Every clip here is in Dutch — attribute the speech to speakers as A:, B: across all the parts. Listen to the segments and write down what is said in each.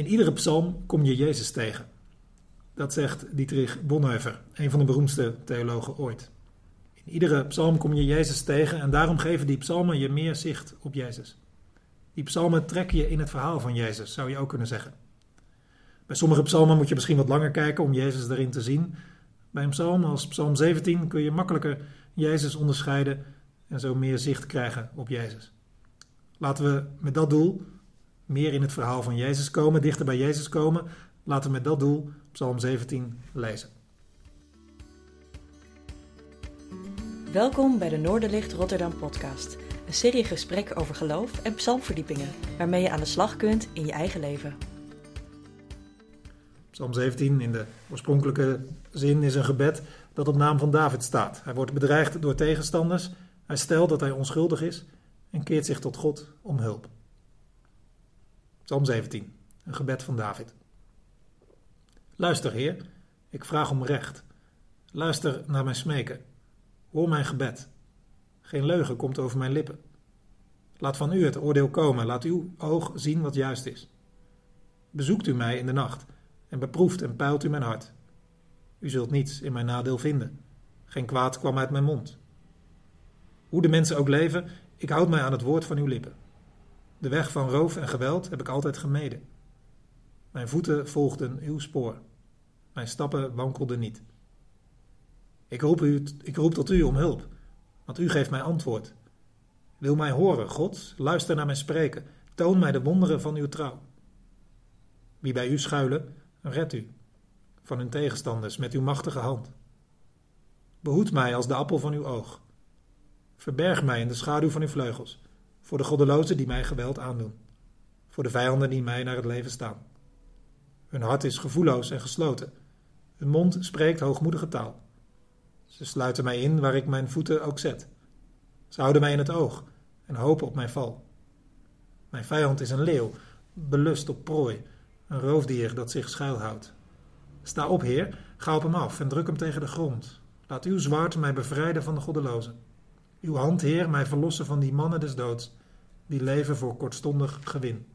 A: In iedere psalm kom je Jezus tegen. Dat zegt Dietrich Bonhoeffer, een van de beroemdste theologen ooit. In iedere psalm kom je Jezus tegen en daarom geven die psalmen je meer zicht op Jezus. Die psalmen trekken je in het verhaal van Jezus, zou je ook kunnen zeggen. Bij sommige psalmen moet je misschien wat langer kijken om Jezus erin te zien. Bij een psalm als Psalm 17 kun je makkelijker Jezus onderscheiden en zo meer zicht krijgen op Jezus. Laten we met dat doel meer in het verhaal van Jezus komen, dichter bij Jezus komen. Laten we met dat doel Psalm 17 lezen.
B: Welkom bij de Noorderlicht Rotterdam podcast. Een serie gesprekken over geloof en psalmverdiepingen, waarmee je aan de slag kunt in je eigen leven.
A: Psalm 17 in de oorspronkelijke zin is een gebed dat op naam van David staat. Hij wordt bedreigd door tegenstanders, hij stelt dat hij onschuldig is en keert zich tot God om hulp. Psalm 17, een gebed van David. Luister, Heer, ik vraag om recht. Luister naar mijn smeken. Hoor mijn gebed. Geen leugen komt over mijn lippen. Laat van u het oordeel komen, laat uw oog zien wat juist is. Bezoekt u mij in de nacht en beproeft en peilt u mijn hart. U zult niets in mijn nadeel vinden. Geen kwaad kwam uit mijn mond. Hoe de mensen ook leven, ik houd mij aan het woord van uw lippen. De weg van roof en geweld heb ik altijd gemeden. Mijn voeten volgden uw spoor. Mijn stappen wankelden niet. Ik roep, u, ik roep tot u om hulp, want u geeft mij antwoord. Wil mij horen, God, luister naar mijn spreken, toon mij de wonderen van uw trouw. Wie bij u schuilen, red u van hun tegenstanders met uw machtige hand. Behoed mij als de appel van uw oog. Verberg mij in de schaduw van uw vleugels, voor de goddelozen die mij geweld aandoen, voor de vijanden die mij naar het leven staan. Hun hart is gevoelloos en gesloten, hun mond spreekt hoogmoedige taal. Ze sluiten mij in waar ik mijn voeten ook zet. Ze houden mij in het oog en hopen op mijn val. Mijn vijand is een leeuw, belust op prooi, een roofdier dat zich schuilhoudt. Sta op, Heer, ga op hem af en druk hem tegen de grond. Laat uw zwaard mij bevrijden van de goddelozen. Uw hand, Heer, mij verlossen van die mannen des doods, die leven voor kortstondig gewin.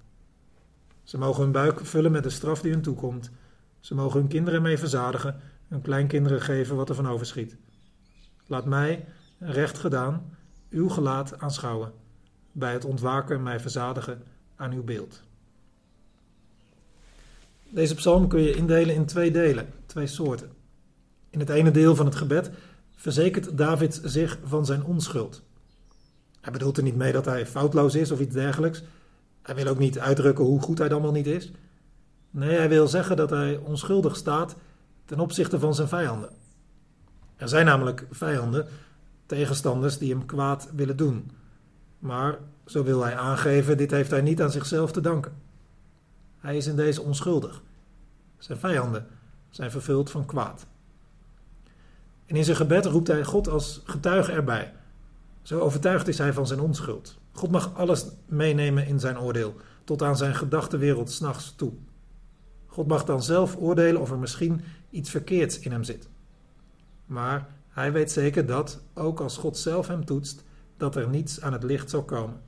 A: Ze mogen hun buik vullen met de straf die hun toekomt. Ze mogen hun kinderen mee verzadigen, hun kleinkinderen geven wat er van overschiet. Laat mij, recht gedaan, uw gelaat aanschouwen, bij het ontwaken mij verzadigen aan uw beeld. Deze psalm kun je indelen in twee delen, twee soorten. In het ene deel van het gebed verzekert David zich van zijn onschuld. Hij bedoelt er niet mee dat hij foutloos is of iets dergelijks. Hij wil ook niet uitdrukken hoe goed hij dan wel niet is. Nee, hij wil zeggen dat hij onschuldig staat ten opzichte van zijn vijanden. Er zijn namelijk vijanden, tegenstanders die hem kwaad willen doen. Maar, zo wil hij aangeven, dit heeft hij niet aan zichzelf te danken. Hij is in deze onschuldig. Zijn vijanden zijn vervuld van kwaad. En in zijn gebed roept hij God als getuige erbij. Zo overtuigd is hij van zijn onschuld. God mag alles meenemen in zijn oordeel, tot aan zijn gedachtenwereld s'nachts toe. God mag dan zelf oordelen of er misschien iets verkeerds in hem zit. Maar hij weet zeker dat, ook als God zelf hem toetst, dat er niets aan het licht zal komen.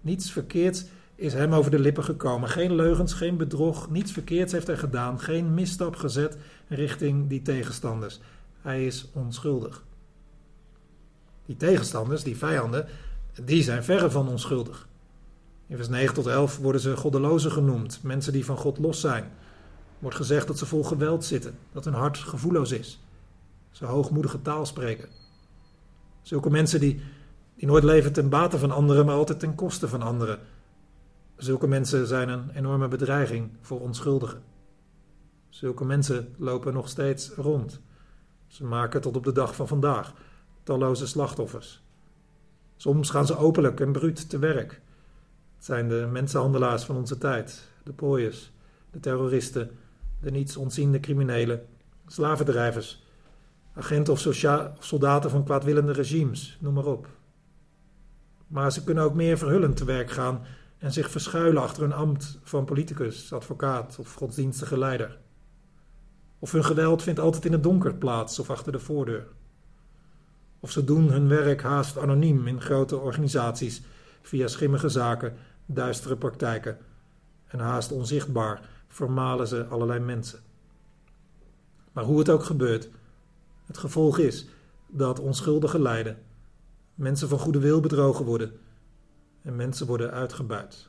A: Niets verkeerds is hem over de lippen gekomen. Geen leugens, geen bedrog, niets verkeerds heeft hij gedaan, geen misstap gezet richting die tegenstanders. Hij is onschuldig. Die tegenstanders, die vijanden, die zijn verre van onschuldig. In vers 9 tot 11 worden ze goddelozen genoemd, mensen die van God los zijn. Wordt gezegd dat ze vol geweld zitten, dat hun hart gevoelloos is. Ze hoogmoedige taal spreken. Zulke mensen die, die nooit leven ten bate van anderen, maar altijd ten koste van anderen. Zulke mensen zijn een enorme bedreiging voor onschuldigen. Zulke mensen lopen nog steeds rond. Ze maken tot op de dag van vandaag talloze slachtoffers. Soms gaan ze openlijk en bruut te werk. Het zijn de mensenhandelaars van onze tijd, de pooiers, de terroristen, de niets ontziende criminelen, slavendrijvers, agenten of, of soldaten van kwaadwillende regimes, noem maar op. Maar ze kunnen ook meer verhullend te werk gaan en zich verschuilen achter een ambt van politicus, advocaat of godsdienstige leider. Of hun geweld vindt altijd in het donker plaats of achter de voordeur. Of ze doen hun werk haast anoniem in grote organisaties via schimmige zaken, duistere praktijken en haast onzichtbaar vermalen ze allerlei mensen. Maar hoe het ook gebeurt, het gevolg is dat onschuldigen lijden, mensen van goede wil bedrogen worden en mensen worden uitgebuit.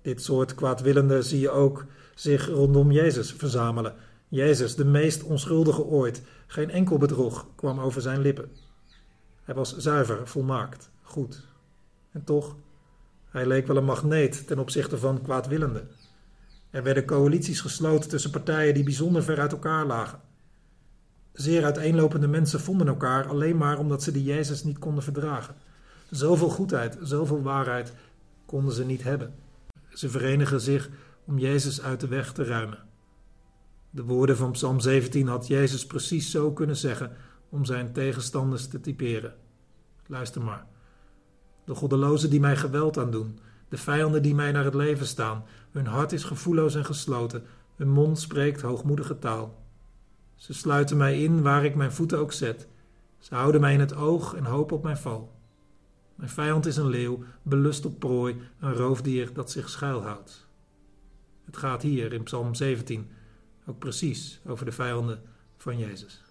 A: Dit soort kwaadwillenden zie je ook zich rondom Jezus verzamelen. Jezus, de meest onschuldige ooit, geen enkel bedrog kwam over zijn lippen. Hij was zuiver, volmaakt, goed. En toch, hij leek wel een magneet ten opzichte van kwaadwillenden. Er werden coalities gesloten tussen partijen die bijzonder ver uit elkaar lagen. Zeer uiteenlopende mensen vonden elkaar alleen maar omdat ze die Jezus niet konden verdragen. Zoveel goedheid, zoveel waarheid konden ze niet hebben. Ze verenigen zich om Jezus uit de weg te ruimen. De woorden van Psalm 17 had Jezus precies zo kunnen zeggen om zijn tegenstanders te typeren. Luister maar. De goddelozen die mij geweld aandoen, de vijanden die mij naar het leven staan, hun hart is gevoelloos en gesloten, hun mond spreekt hoogmoedige taal. Ze sluiten mij in waar ik mijn voeten ook zet. Ze houden mij in het oog en hopen op mijn val. Mijn vijand is een leeuw, belust op prooi, een roofdier dat zich schuilhoudt. Het gaat hier in Psalm 17 ook precies over de vijanden van Jezus.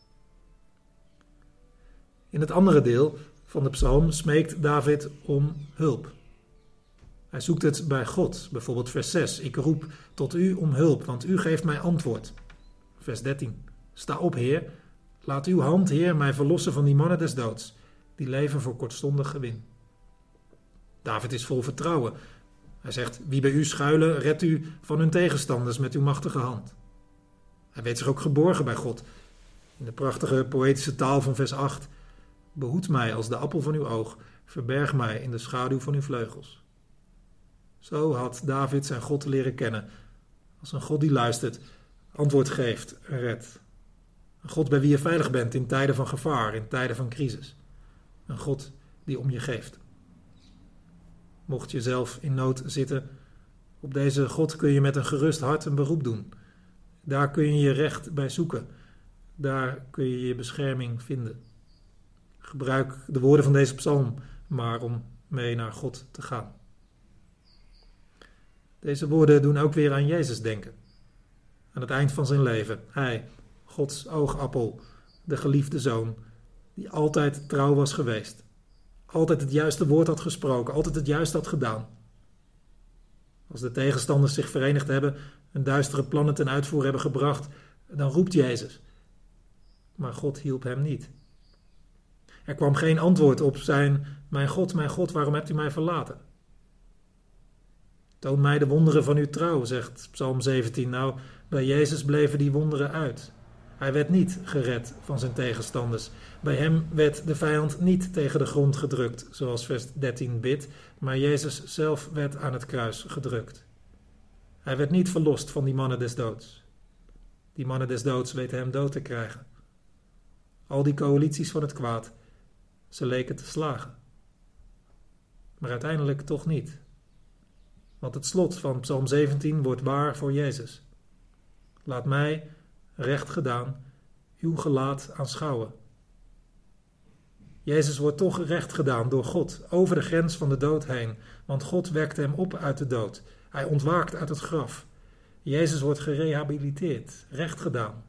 A: In het andere deel van de psalm smeekt David om hulp. Hij zoekt het bij God, bijvoorbeeld vers 6. Ik roep tot u om hulp, want u geeft mij antwoord. Vers 13. Sta op, Heer. Laat uw hand, Heer, mij verlossen van die mannen des doods, die leven voor kortstondig gewin. David is vol vertrouwen. Hij zegt: Wie bij u schuilen, redt u van hun tegenstanders met uw machtige hand. Hij weet zich ook geborgen bij God. In de prachtige poëtische taal van vers 8: Behoed mij als de appel van uw oog, verberg mij in de schaduw van uw vleugels. Zo had David zijn God leren kennen, als een God die luistert, antwoord geeft en redt. Een God bij wie je veilig bent in tijden van gevaar, in tijden van crisis. Een God die om je geeft. Mocht je zelf in nood zitten, op deze God kun je met een gerust hart een beroep doen. Daar kun je je recht bij zoeken. Daar kun je je bescherming vinden. Gebruik de woorden van deze psalm maar om mee naar God te gaan. Deze woorden doen ook weer aan Jezus denken. Aan het eind van zijn leven. Hij, Gods oogappel, de geliefde zoon, die altijd trouw was geweest. Altijd het juiste woord had gesproken, altijd het juiste had gedaan. Als de tegenstanders zich verenigd hebben en duistere plannen ten uitvoer hebben gebracht, dan roept Jezus. Maar God hielp hem niet. Er kwam geen antwoord op zijn: Mijn God, mijn God, waarom hebt u mij verlaten? Toon mij de wonderen van uw trouw, zegt Psalm 17. Nou, bij Jezus bleven die wonderen uit. Hij werd niet gered van zijn tegenstanders. Bij hem werd de vijand niet tegen de grond gedrukt, zoals vers 13 bidt, maar Jezus zelf werd aan het kruis gedrukt. Hij werd niet verlost van die mannen des doods. Die mannen des doods weten hem dood te krijgen. Al die coalities van het kwaad, ze leken te slagen. Maar uiteindelijk toch niet. Want het slot van Psalm 17 wordt waar voor Jezus. Laat mij, recht gedaan, uw gelaat aanschouwen. Jezus wordt toch recht gedaan door God, over de grens van de dood heen, want God wekte hem op uit de dood. Hij ontwaakt uit het graf. Jezus wordt gerehabiliteerd, recht gedaan.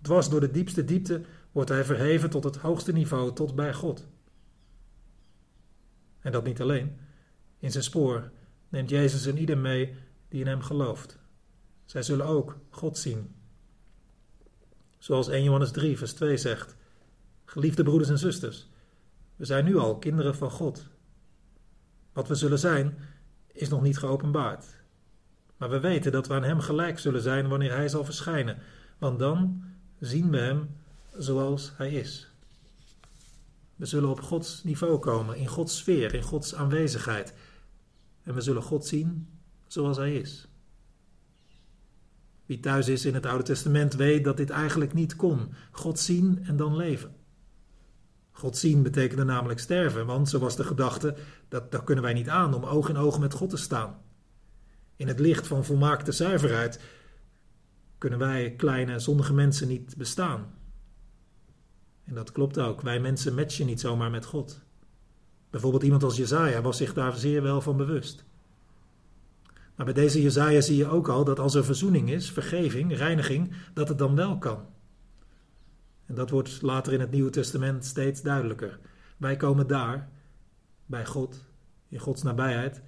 A: Dwars door de diepste diepte wordt hij verheven tot het hoogste niveau, tot bij God. En dat niet alleen. In zijn spoor neemt Jezus een ieder mee die in hem gelooft. Zij zullen ook God zien. Zoals 1 Johannes 3, vers 2 zegt: Geliefde broeders en zusters, we zijn nu al kinderen van God. Wat we zullen zijn, is nog niet geopenbaard. Maar we weten dat we aan Hem gelijk zullen zijn wanneer Hij zal verschijnen, want dan zien we Hem zoals Hij is. We zullen op Gods niveau komen, in Gods sfeer, in Gods aanwezigheid. En we zullen God zien zoals Hij is. Wie thuis is in het Oude Testament weet dat dit eigenlijk niet kon. God zien en dan leven. God zien betekende namelijk sterven, want zo was de gedachte, dat, dat kunnen wij niet aan om oog in oog met God te staan. In het licht van volmaakte zuiverheid kunnen wij kleine zondige mensen niet bestaan. En dat klopt ook. Wij mensen matchen niet zomaar met God. Bijvoorbeeld iemand als Jezaja was zich daar zeer wel van bewust. Maar bij deze Jezaja zie je ook al dat als er verzoening is, vergeving, reiniging, dat het dan wel kan. En dat wordt later in het Nieuwe Testament steeds duidelijker. Wij komen daar, bij God, in Gods nabijheid,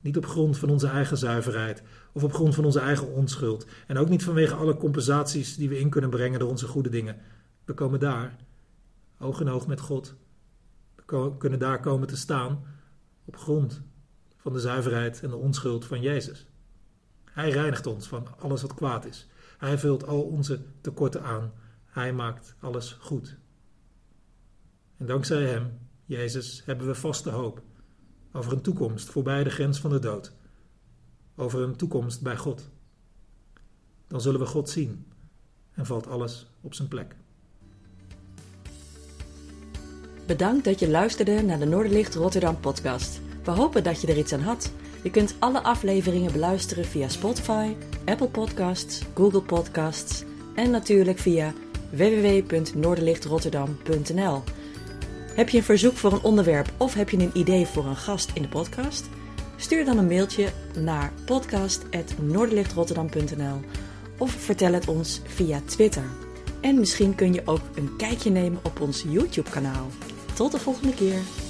A: niet op grond van onze eigen zuiverheid of op grond van onze eigen onschuld. En ook niet vanwege alle compensaties die we in kunnen brengen door onze goede dingen. We komen daar, oog in oog met God. We kunnen daar komen te staan op grond van de zuiverheid en de onschuld van Jezus. Hij reinigt ons van alles wat kwaad is. Hij vult al onze tekorten aan. Hij maakt alles goed. En dankzij Hem, Jezus, hebben we vaste hoop over een toekomst voorbij de grens van de dood, over een toekomst bij God. Dan zullen we God zien en valt alles op zijn plek.
B: Bedankt dat je luisterde naar de Noorderlicht Rotterdam podcast. We hopen dat je er iets aan had. Je kunt alle afleveringen beluisteren via Spotify, Apple Podcasts, Google Podcasts en natuurlijk via www.noorderlichtrotterdam.nl. Heb je een verzoek voor een onderwerp of heb je een idee voor een gast in de podcast? Stuur dan een mailtje naar podcast.noorderlichtrotterdam.nl of vertel het ons via Twitter. En misschien kun je ook een kijkje nemen op ons YouTube kanaal. Tot de volgende keer!